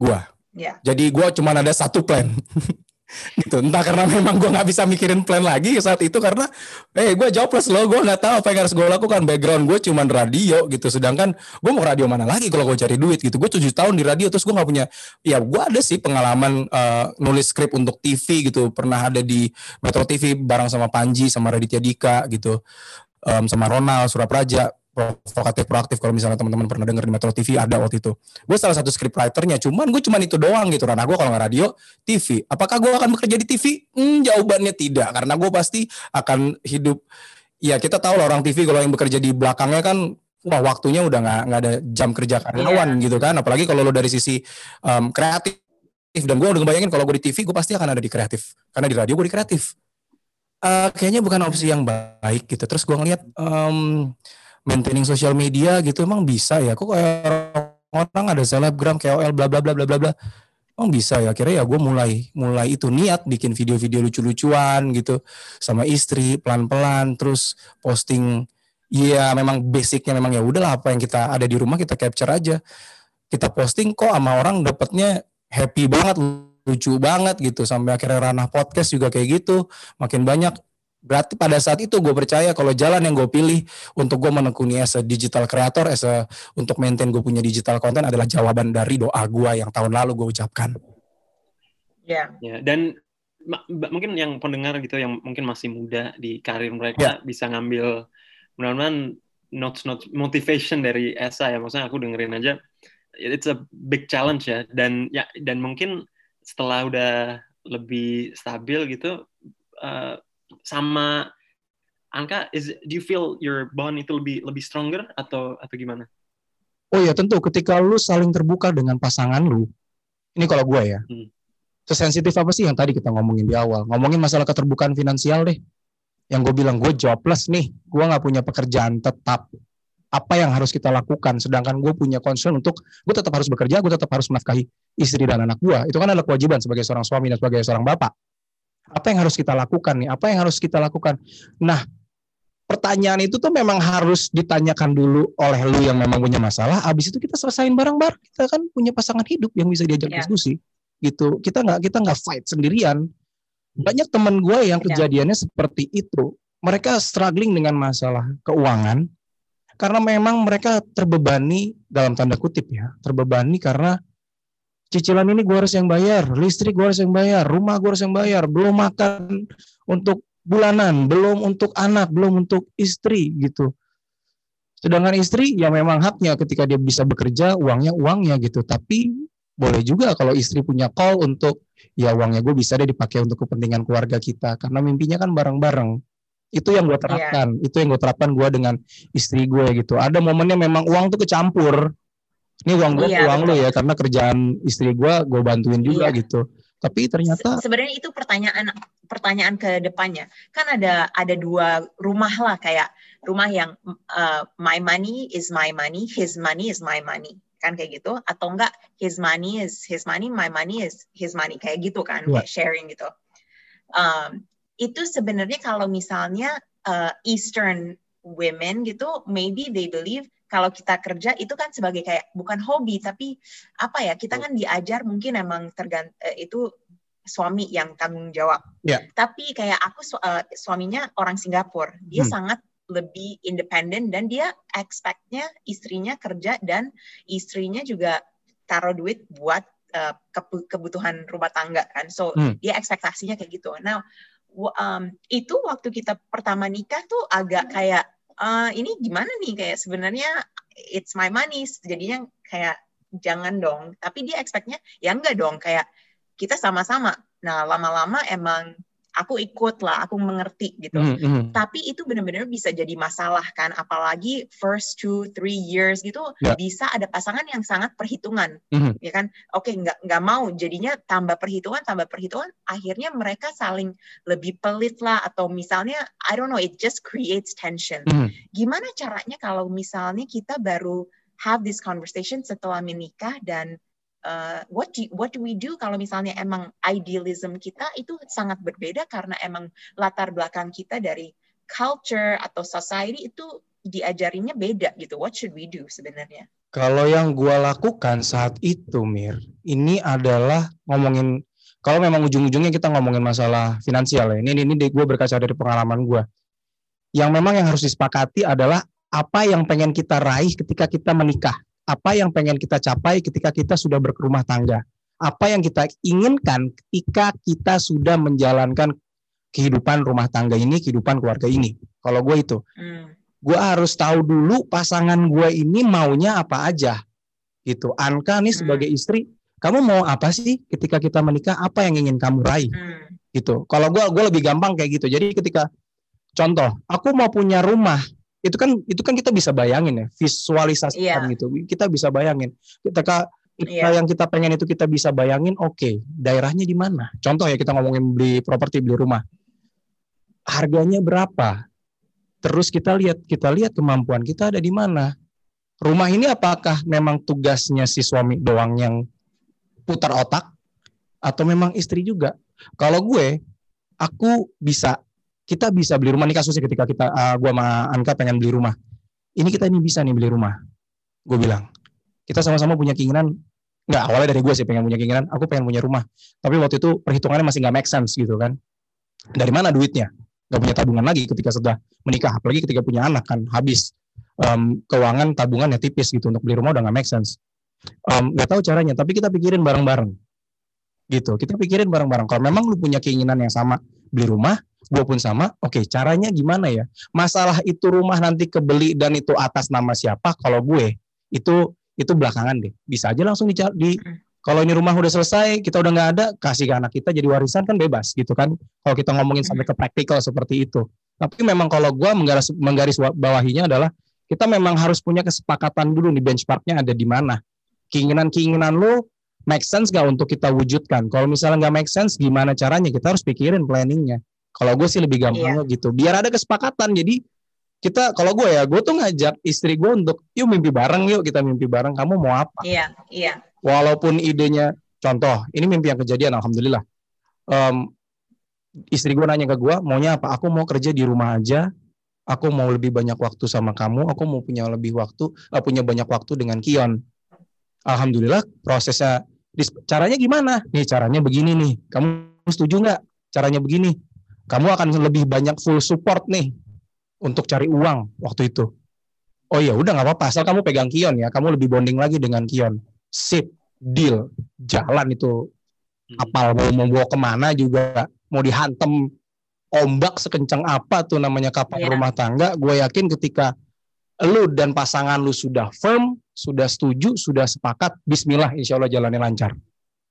Gua. Yeah. Jadi gua cuma ada satu plan. gitu. Entah karena memang gue nggak bisa mikirin plan lagi saat itu karena eh hey, gue jobless loh gue nggak tahu apa yang harus gue lakukan. Background gue cuman radio gitu. Sedangkan gue mau radio mana lagi kalau gue cari duit gitu. Gue tujuh tahun di radio terus gue nggak punya ya gue ada sih pengalaman uh, nulis skrip untuk TV gitu. Pernah ada di Metro TV bareng sama Panji sama Raditya Dika gitu um, sama Ronald Surapraja provokatif proaktif. Kalau misalnya teman-teman pernah dengar di Metro TV ada waktu itu. Gue salah satu scriptwriternya cuman gue cuman itu doang gitu. Karena gue kalau nggak radio TV apakah gue akan bekerja di TV hmm, jawabannya tidak. Karena gue pasti akan hidup. Ya kita tahu lah orang TV kalau yang bekerja di belakangnya kan wah waktunya udah nggak nggak ada jam kerja karyawan yeah. gitu kan. Apalagi kalau lo dari sisi um, kreatif. Dan gue udah ngebayangin kalau gue di TV gue pasti akan ada di kreatif. Karena di radio gue di kreatif. Uh, kayaknya bukan opsi yang baik gitu. Terus gue ngeliat um, maintaining sosial media gitu emang bisa ya? Kok kayak orang ada selebgram KOL bla bla bla bla bla bla. Emang bisa ya? Akhirnya ya gue mulai mulai itu niat bikin video-video lucu-lucuan gitu sama istri pelan-pelan terus posting. Iya memang basicnya memang ya udahlah apa yang kita ada di rumah kita capture aja. Kita posting kok sama orang dapatnya happy banget lucu banget gitu. Sampai akhirnya ranah podcast juga kayak gitu makin banyak Berarti pada saat itu gue percaya kalau jalan yang gue pilih untuk gue menekuni as a digital creator, as a, untuk maintain gue punya digital content adalah jawaban dari doa gue yang tahun lalu gue ucapkan. Ya. Yeah. Ya, dan mungkin yang pendengar gitu yang mungkin masih muda di karir mereka yeah. bisa ngambil mudah-mudahan notes notes motivation dari Esa ya maksudnya aku dengerin aja it's a big challenge ya dan ya dan mungkin setelah udah lebih stabil gitu uh, sama Angka, is do you feel your bond itu lebih lebih stronger atau atau gimana? Oh ya tentu ketika lu saling terbuka dengan pasangan lu, ini kalau gue ya, hmm. sesensitif apa sih yang tadi kita ngomongin di awal? Ngomongin masalah keterbukaan finansial deh. Yang gue bilang gue jobless nih, gue nggak punya pekerjaan tetap. Apa yang harus kita lakukan? Sedangkan gue punya concern untuk gue tetap harus bekerja, gue tetap harus menafkahi istri dan anak gue. Itu kan adalah kewajiban sebagai seorang suami dan sebagai seorang bapak apa yang harus kita lakukan nih? Apa yang harus kita lakukan? Nah, pertanyaan itu tuh memang harus ditanyakan dulu oleh lu yang memang punya masalah. Abis itu kita selesain bareng-bareng. Kita kan punya pasangan hidup yang bisa diajak yeah. diskusi. Gitu. Kita nggak kita nggak fight sendirian. Banyak teman gue yang kejadiannya yeah. seperti itu. Mereka struggling dengan masalah keuangan karena memang mereka terbebani dalam tanda kutip ya, terbebani karena cicilan ini gue harus yang bayar, listrik gue harus yang bayar, rumah gue harus yang bayar, belum makan untuk bulanan, belum untuk anak, belum untuk istri gitu. Sedangkan istri ya memang haknya ketika dia bisa bekerja, uangnya uangnya gitu. Tapi boleh juga kalau istri punya call untuk ya uangnya gue bisa deh dipakai untuk kepentingan keluarga kita karena mimpinya kan bareng-bareng. Itu yang gue iya. terapkan, yeah. itu yang gue terapkan gue dengan istri gue gitu. Ada momennya memang uang tuh kecampur ini uang gue iya, uang lu ya karena kerjaan istri gue gue bantuin juga iya. gitu. Tapi ternyata Se sebenarnya itu pertanyaan pertanyaan ke depannya. Kan ada ada dua rumah lah kayak rumah yang uh, my money is my money his money is my money. Kan kayak gitu? Atau enggak his money is his money my money is his money. Kayak gitu kan yeah. kayak sharing gitu. Um, itu sebenarnya kalau misalnya uh, Eastern women gitu maybe they believe kalau kita kerja itu kan sebagai kayak bukan hobi tapi apa ya kita kan diajar mungkin emang tergant eh, itu suami yang tanggung jawab. Yeah. Tapi kayak aku su uh, suaminya orang Singapura, dia hmm. sangat lebih independen dan dia expectnya istrinya kerja dan istrinya juga taruh duit buat uh, kebutuhan rumah tangga kan. So hmm. dia ekspektasinya kayak gitu. Nah um, itu waktu kita pertama nikah tuh agak kayak uh, ini gimana nih? Kayak sebenarnya it's my money. Jadinya kayak jangan dong. Tapi dia expectnya ya enggak dong. Kayak kita sama-sama. Nah lama-lama emang aku ikut lah, aku mengerti gitu. Mm -hmm. Tapi itu benar-benar bisa jadi masalah kan, apalagi first two three years gitu yeah. bisa ada pasangan yang sangat perhitungan, mm -hmm. ya kan? Oke, okay, nggak nggak mau, jadinya tambah perhitungan, tambah perhitungan, akhirnya mereka saling lebih pelit lah atau misalnya I don't know, it just creates tension. Mm -hmm. Gimana caranya kalau misalnya kita baru have this conversation setelah menikah dan uh, what do what do we do kalau misalnya emang idealism kita itu sangat berbeda karena emang latar belakang kita dari culture atau society itu diajarinya beda gitu. What should we do sebenarnya? Kalau yang gue lakukan saat itu, Mir, ini adalah ngomongin kalau memang ujung-ujungnya kita ngomongin masalah finansial ya. Ini ini, ini gue berkaca dari pengalaman gue. Yang memang yang harus disepakati adalah apa yang pengen kita raih ketika kita menikah apa yang pengen kita capai ketika kita sudah berkerumah tangga. Apa yang kita inginkan ketika kita sudah menjalankan kehidupan rumah tangga ini, kehidupan keluarga ini. Kalau gue itu. Hmm. gue harus tahu dulu pasangan gue ini maunya apa aja gitu Anka nih sebagai hmm. istri kamu mau apa sih ketika kita menikah apa yang ingin kamu raih hmm. gitu kalau gue gue lebih gampang kayak gitu jadi ketika contoh aku mau punya rumah itu kan itu kan kita bisa bayangin ya visualisasikan yeah. gitu kita bisa bayangin ketika kita yeah. yang kita pengen itu kita bisa bayangin oke okay, daerahnya di mana contoh ya kita ngomongin beli properti beli rumah harganya berapa Terus kita lihat kita lihat kemampuan kita ada di mana. Rumah ini apakah memang tugasnya si suami doang yang putar otak atau memang istri juga? Kalau gue, aku bisa kita bisa beli rumah. Nih kasusnya ketika kita uh, gue sama Anka pengen beli rumah. Ini kita ini bisa nih beli rumah. Gue bilang, kita sama-sama punya keinginan nggak awalnya dari gue sih pengen punya keinginan aku pengen punya rumah. Tapi waktu itu perhitungannya masih nggak make sense gitu kan. Dari mana duitnya? Nggak punya tabungan lagi ketika sudah menikah apalagi ketika punya anak kan habis. Um, keuangan tabungan ya tipis gitu untuk beli rumah udah nggak make sense. Um, tahu caranya tapi kita pikirin bareng-bareng. Gitu kita pikirin bareng-bareng. Kalau memang lu punya keinginan yang sama beli rumah gue pun sama oke okay, caranya gimana ya masalah itu rumah nanti kebeli dan itu atas nama siapa kalau gue itu itu belakangan deh bisa aja langsung di, di kalau ini rumah udah selesai, kita udah nggak ada, kasih ke anak kita jadi warisan kan bebas gitu kan. Kalau kita ngomongin sampai ke praktikal seperti itu. Tapi memang kalau gue menggaris, menggaris bawahinya adalah kita memang harus punya kesepakatan dulu nih benchmarknya ada di mana. Keinginan-keinginan lu make sense gak untuk kita wujudkan? Kalau misalnya nggak make sense, gimana caranya? Kita harus pikirin planningnya. Kalau gue sih lebih gampang yeah. gitu. Biar ada kesepakatan. Jadi kita kalau gue ya, gue tuh ngajak istri gue untuk yuk mimpi bareng yuk kita mimpi bareng. Kamu mau apa? Iya, yeah, iya. Yeah walaupun idenya contoh ini mimpi yang kejadian alhamdulillah um, istri gue nanya ke gue maunya apa aku mau kerja di rumah aja aku mau lebih banyak waktu sama kamu aku mau punya lebih waktu uh, punya banyak waktu dengan Kion alhamdulillah prosesnya caranya gimana nih caranya begini nih kamu setuju nggak caranya begini kamu akan lebih banyak full support nih untuk cari uang waktu itu. Oh ya udah nggak apa-apa asal kamu pegang Kion ya. Kamu lebih bonding lagi dengan Kion. Sip deal jalan itu. Hmm. kapal mau membawa ke mana juga mau dihantem ombak sekencang apa tuh namanya kapal yeah. rumah tangga. Gue yakin ketika lu dan pasangan lu sudah firm sudah setuju sudah sepakat Bismillah insya Allah jalannya lancar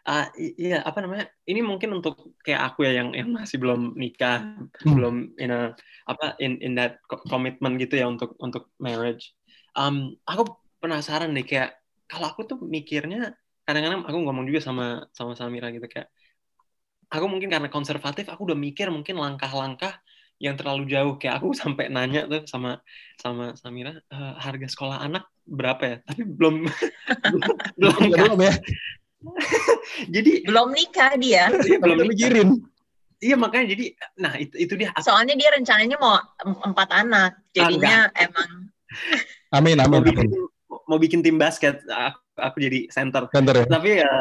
uh, iya apa namanya ini mungkin untuk kayak aku ya yang yang masih belum nikah hmm. belum in a, apa in in that commitment gitu ya untuk untuk marriage. Um, aku penasaran deh kayak kalau aku tuh mikirnya kadang-kadang aku ngomong juga sama sama Samira gitu kayak aku mungkin karena konservatif aku udah mikir mungkin langkah-langkah yang terlalu jauh. Kayak aku sampai nanya tuh sama sama Samira e, harga sekolah anak berapa ya? Tapi belum belum belum ya jadi belum nikah dia. Iya, belum mikirin. Iya makanya jadi nah itu itu dia. Soalnya dia rencananya mau empat anak. Jadinya ah, emang amin amin, amin. mau bikin tim basket aku, aku jadi center. center ya? Tapi ya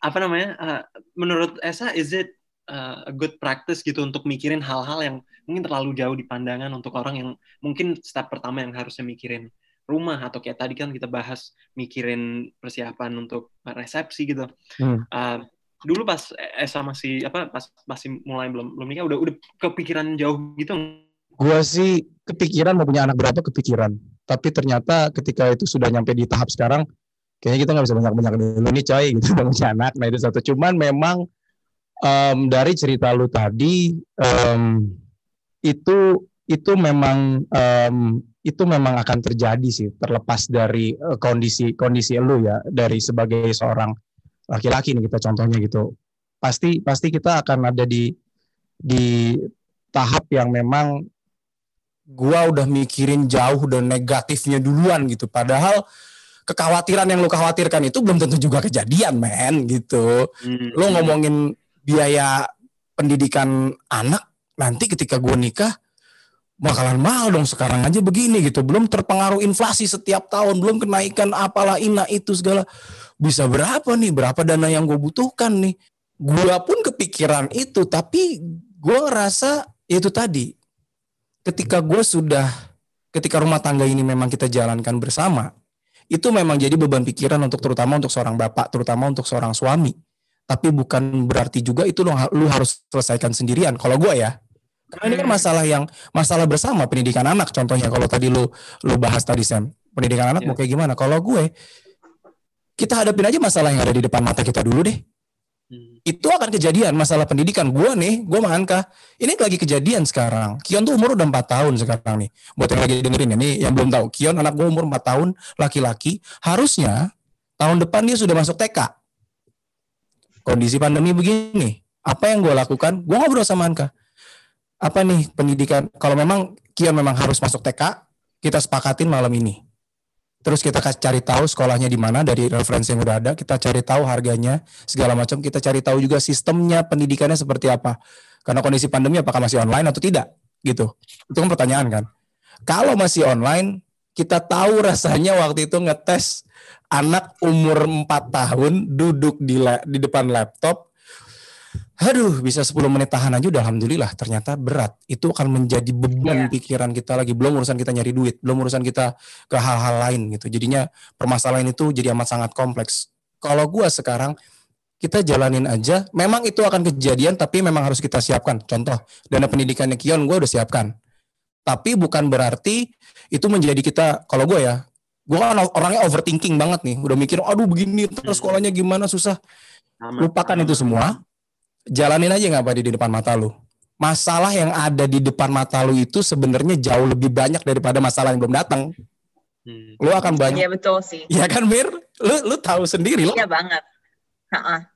apa namanya? Uh, menurut Esa is it uh, a good practice gitu untuk mikirin hal-hal yang mungkin terlalu jauh di pandangan untuk orang yang mungkin step pertama yang harusnya mikirin rumah atau kayak tadi kan kita bahas mikirin persiapan untuk resepsi gitu. Hmm. Uh, dulu pas Esa masih apa pas masih mulai belum belum nikah udah udah kepikiran jauh gitu. Gua sih kepikiran mau punya anak berapa kepikiran tapi ternyata ketika itu sudah nyampe di tahap sekarang kayaknya kita nggak bisa banyak-banyak dulu nih coy gitu punya anak nah itu satu cuman memang um, dari cerita lu tadi um, itu itu memang um, itu memang akan terjadi sih terlepas dari uh, kondisi kondisi lu ya dari sebagai seorang laki-laki nih kita contohnya gitu pasti pasti kita akan ada di di tahap yang memang gua udah mikirin jauh dan negatifnya duluan gitu. Padahal kekhawatiran yang lu khawatirkan itu belum tentu juga kejadian, men gitu. Hmm. Lu ngomongin biaya pendidikan anak nanti ketika gua nikah bakalan mahal dong sekarang aja begini gitu. Belum terpengaruh inflasi setiap tahun, belum kenaikan apalah ina itu segala. Bisa berapa nih? Berapa dana yang gue butuhkan nih? Gua pun kepikiran itu, tapi gue ngerasa itu tadi ketika gue sudah ketika rumah tangga ini memang kita jalankan bersama, itu memang jadi beban pikiran untuk terutama untuk seorang bapak, terutama untuk seorang suami. Tapi bukan berarti juga itu lu, lu harus selesaikan sendirian. Kalau gue ya, Karena ini kan masalah yang masalah bersama pendidikan anak contohnya kalau tadi lu lu bahas tadi Sam. Pendidikan anak yeah. mau kayak gimana? Kalau gue kita hadapin aja masalah yang ada di depan mata kita dulu deh. Hmm. Itu akan kejadian masalah pendidikan. Gue nih, gue sama Anka, ini lagi kejadian sekarang. Kion tuh umur udah 4 tahun sekarang nih. Buat yang lagi dengerin ya, nih yang belum tahu. Kion anak gue umur 4 tahun, laki-laki. Harusnya tahun depan dia sudah masuk TK. Kondisi pandemi begini. Apa yang gue lakukan? Gue ngobrol sama Anka apa nih pendidikan? Kalau memang Kion memang harus masuk TK kita sepakatin malam ini. Terus kita cari tahu sekolahnya di mana dari referensi yang udah ada kita cari tahu harganya segala macam. Kita cari tahu juga sistemnya pendidikannya seperti apa. Karena kondisi pandemi apakah masih online atau tidak? Gitu. Itu kan pertanyaan kan? Kalau masih online kita tahu rasanya waktu itu ngetes anak umur 4 tahun duduk di di depan laptop aduh bisa 10 menit tahan aja udah alhamdulillah ternyata berat. Itu akan menjadi beban yeah. pikiran kita lagi belum urusan kita nyari duit belum urusan kita ke hal-hal lain gitu. Jadinya permasalahan itu jadi amat sangat kompleks. Kalau gua sekarang kita jalanin aja. Memang itu akan kejadian tapi memang harus kita siapkan. Contoh dana pendidikannya Kion gua udah siapkan. Tapi bukan berarti itu menjadi kita kalau gua ya gua kan orangnya overthinking banget nih. Udah mikir aduh begini terus sekolahnya gimana susah. Lupakan itu semua jalanin aja nggak apa di depan mata lu. Masalah yang ada di depan mata lu itu sebenarnya jauh lebih banyak daripada masalah yang belum datang. Hmm. Lu akan banyak. Iya betul sih. Iya kan Mir? Lu lu tahu sendiri lo. Iya banget. Ha-ha.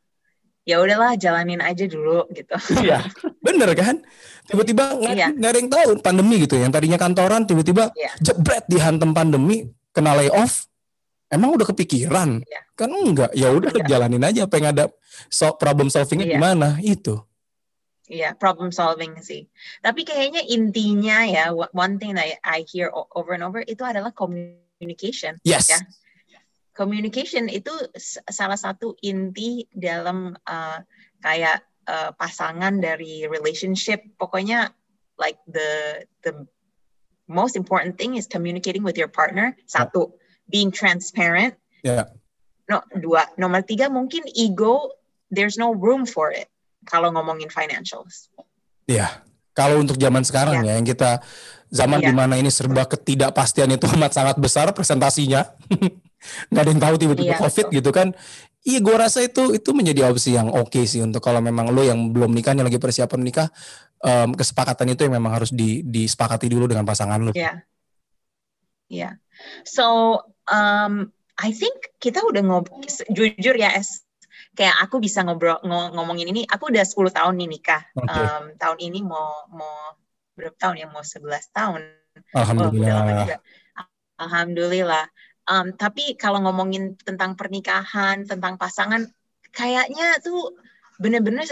Ya udahlah jalanin aja dulu gitu. Iya. Bener kan? Tiba-tiba nggak iya. ada yang tahu pandemi gitu. Yang tadinya kantoran tiba-tiba iya. jebret dihantam pandemi, kena layoff, Emang udah kepikiran? Ya. Kan enggak. Ya udah ya. jalanin aja apa yang ada so, problem solvingnya ya. gimana itu. Iya, problem solving sih. Tapi kayaknya intinya ya, one thing that I hear over and over itu adalah communication. Yes. Ya. Communication itu salah satu inti dalam uh, kayak uh, pasangan dari relationship. Pokoknya like the the most important thing is communicating with your partner. Satu being transparent. Yeah. No, dua. Nomor tiga mungkin ego. There's no room for it kalau ngomongin financials. Iya. Yeah. Kalau untuk zaman sekarang yeah. ya yang kita zaman yeah. di mana ini serba ketidakpastian itu amat sangat besar presentasinya. nggak ada yang tahu tiba-tiba yeah, COVID betul. gitu kan. Iya, gue rasa itu itu menjadi opsi yang oke okay sih untuk kalau memang lo yang belum nikah, yang lagi persiapan nikah, um, kesepakatan itu yang memang harus di, disepakati dulu dengan pasangan lo. Iya, yeah. iya. Yeah. So um, I think kita udah ngob jujur ya es kayak aku bisa ngobrol ng ngomongin ini aku udah 10 tahun nih nikah. Okay. um, tahun ini mau mau berapa tahun ya? Mau 11 tahun. Alhamdulillah. Oh, alhamdulillah. Um, tapi kalau ngomongin tentang pernikahan tentang pasangan kayaknya tuh bener-bener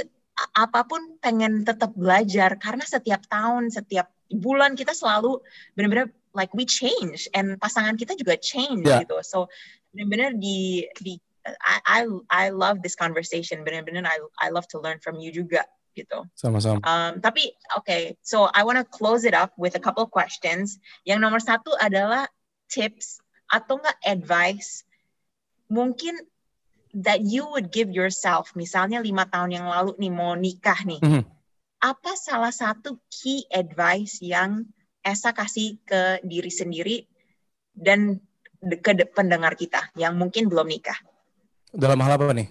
apa pun pengen tetap belajar karena setiap tahun setiap bulan kita selalu bener-bener like we change and pasangan kita juga change yeah. gitu. So benar-benar di di I, I I love this conversation. Benar-benar I I love to learn from you juga gitu. Sama-sama. Um, tapi oke, okay, so I want to close it up with a couple of questions. Yang nomor satu adalah tips atau enggak advice mungkin that you would give yourself. Misalnya lima tahun yang lalu nih mau nikah nih. Mm -hmm. Apa salah satu key advice yang Esa kasih ke diri sendiri dan ke pendengar kita yang mungkin belum nikah. Dalam hal apa nih?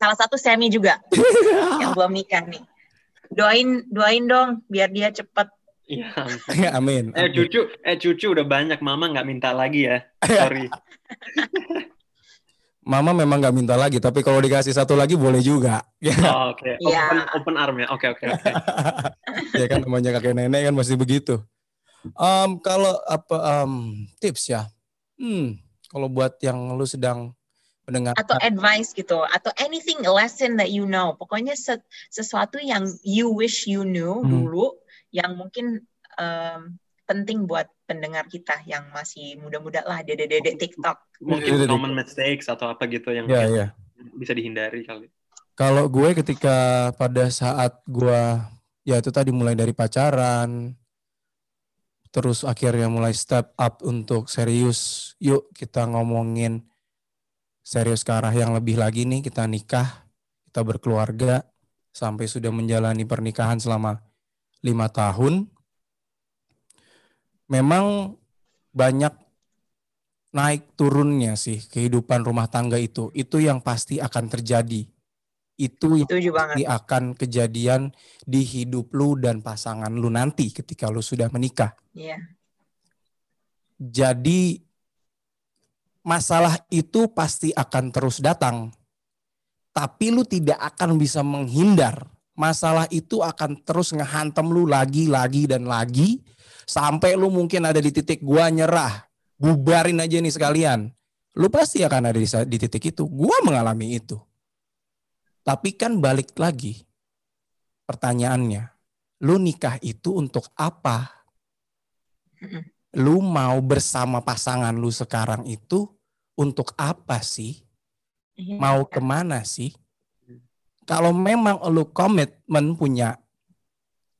Salah satu Semi juga yang belum nikah nih. Doain doain dong biar dia cepet. Iya. amin. Eh cucu, eh cucu udah banyak. Mama nggak minta lagi ya. Sorry. Mama memang nggak minta lagi, tapi kalau dikasih satu lagi boleh juga. Oh, Oke, okay. Iya. open, yeah. open arm ya. Oke okay, oke. Okay, okay. ya kan namanya kakek nenek kan masih begitu. Um, kalau apa um, tips ya? Hmm, kalau buat yang lu sedang mendengar atau advice gitu atau anything lesson that you know pokoknya sesuatu yang you wish you knew hmm. dulu yang mungkin um, penting buat pendengar kita yang masih muda-muda lah dede-dede TikTok mungkin common mistakes atau apa gitu yang, yeah, yeah. bisa dihindari kali kalau gue ketika pada saat gue ya itu tadi mulai dari pacaran terus akhirnya mulai step up untuk serius. Yuk kita ngomongin serius ke arah yang lebih lagi nih. Kita nikah, kita berkeluarga, sampai sudah menjalani pernikahan selama lima tahun, memang banyak naik turunnya sih kehidupan rumah tangga itu. Itu yang pasti akan terjadi. Itu yang pasti akan kejadian di hidup lu dan pasangan lu nanti ketika lu sudah menikah. Iya. Yeah. Jadi masalah itu pasti akan terus datang. Tapi lu tidak akan bisa menghindar. Masalah itu akan terus ngehantem lu lagi, lagi, dan lagi. Sampai lu mungkin ada di titik gua nyerah bubarin aja nih sekalian. Lu pasti akan ada di, di titik itu. Gua mengalami itu. Tapi kan balik lagi pertanyaannya. Lu nikah itu untuk apa? Lu mau bersama pasangan lu sekarang itu untuk apa sih? Iya. Mau ke mana sih? Kalau memang lu komitmen punya,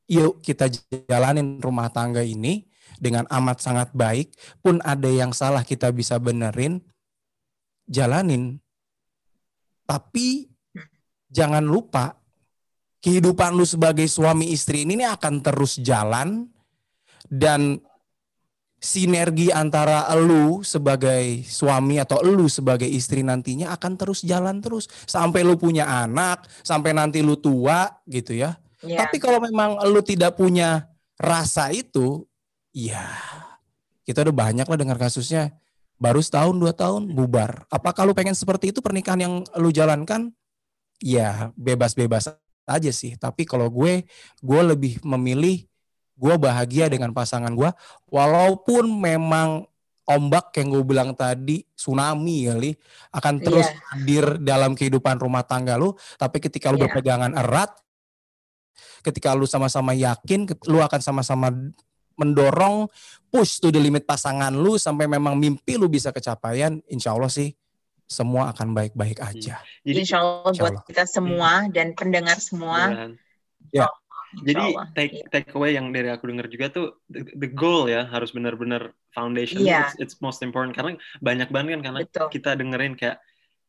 yuk kita jalanin rumah tangga ini, dengan amat sangat baik, pun ada yang salah kita bisa benerin, jalanin. Tapi jangan lupa kehidupan lu sebagai suami istri ini akan terus jalan dan sinergi antara lu sebagai suami atau lu sebagai istri nantinya akan terus jalan terus sampai lu punya anak, sampai nanti lu tua gitu ya. Yeah. Tapi kalau memang lu tidak punya rasa itu, Iya. Kita udah banyak lah dengar kasusnya. Baru setahun, dua tahun, bubar. Apakah lu pengen seperti itu pernikahan yang lu jalankan? Ya, bebas-bebas aja sih. Tapi kalau gue, gue lebih memilih gue bahagia dengan pasangan gue. Walaupun memang ombak yang gue bilang tadi tsunami kali akan terus yeah. hadir dalam kehidupan rumah tangga lu tapi ketika lu yeah. berpegangan erat ketika lu sama-sama yakin lu akan sama-sama mendorong push to the limit pasangan lu sampai memang mimpi lu bisa kecapaian, insya Allah sih semua akan baik-baik hmm. aja. Jadi, insya Allah insya buat kita semua hmm. dan pendengar semua. Ya. Oh, Jadi take iya. take away yang dari aku dengar juga tuh the, the goal ya harus benar-benar foundation yeah. it's, it's most important karena banyak banget kan karena Betul. kita dengerin kayak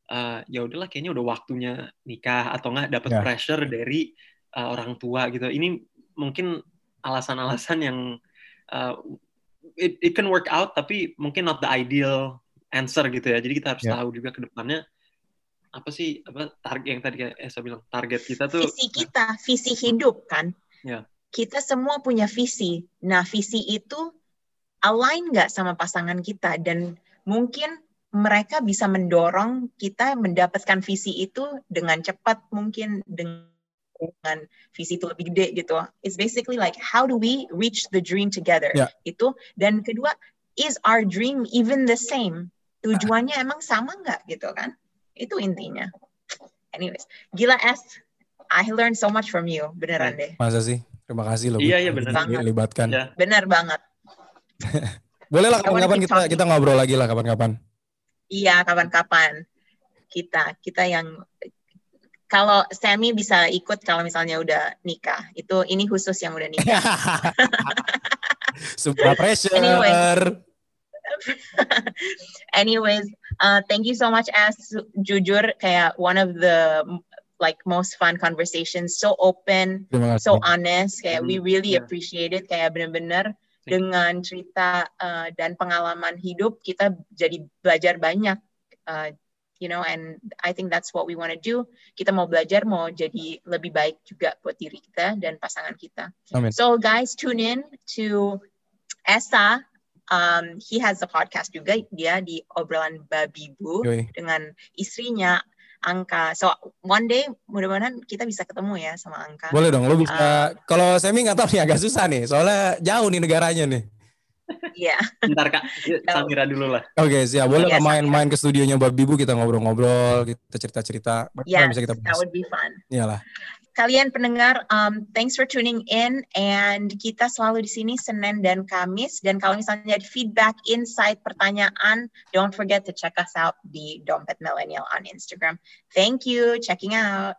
uh, ya udahlah kayaknya udah waktunya nikah atau enggak dapat yeah. pressure dari uh, orang tua gitu. Ini mungkin alasan-alasan yang uh, it, it can work out tapi mungkin not the ideal answer gitu ya. Jadi kita harus yeah. tahu juga ke depannya apa sih apa target yang tadi kayak Esa bilang target kita tuh visi kita, visi hidup kan. Yeah. Kita semua punya visi. Nah, visi itu align nggak sama pasangan kita dan mungkin mereka bisa mendorong kita mendapatkan visi itu dengan cepat mungkin dengan dengan visi itu lebih gede gitu. It's basically like how do we reach the dream together? Yeah. Itu dan kedua is our dream even the same? Tujuannya emang sama nggak gitu kan? Itu intinya. Anyways, gila S, I learned so much from you, beneran deh. Masa sih? Terima kasih loh. Iya iya benar. Libatkan. Ya. Benar banget. Boleh lah kapan-kapan kita kita ngobrol lagi lah kapan-kapan. Iya kapan-kapan kita kita yang kalau Sammy bisa ikut kalau misalnya udah nikah. Itu ini khusus yang udah nikah. Super pressure. Anyway. Anyways, uh, thank you so much as jujur kayak one of the like most fun conversations, so open, so honest. Kayak we really yeah. appreciate it. Kayak bener-bener dengan cerita uh, dan pengalaman hidup kita jadi belajar banyak. Uh, you know and I think that's what we want to do kita mau belajar mau jadi lebih baik juga buat diri kita dan pasangan kita Amen. so guys tune in to Esa um, he has a podcast juga dia di obrolan babi bu Yui. dengan istrinya Angka. So one day mudah-mudahan kita bisa ketemu ya sama Angka. Boleh dong, lo bisa. Uh, kalau Semi nggak tahu nih agak susah nih, soalnya jauh nih negaranya nih. Iya. Ntar Kak, Samira dulu lah. Oke, okay, siap. Boleh yeah, main-main ke studionya Babi Bu kita ngobrol-ngobrol, kita cerita-cerita. Iya, yeah, bisa kita bahas. that would be fun. Iyalah. Kalian pendengar, um, thanks for tuning in and kita selalu di sini Senin dan Kamis dan kalau misalnya ada feedback, insight, pertanyaan, don't forget to check us out di Dompet Millennial on Instagram. Thank you, checking out.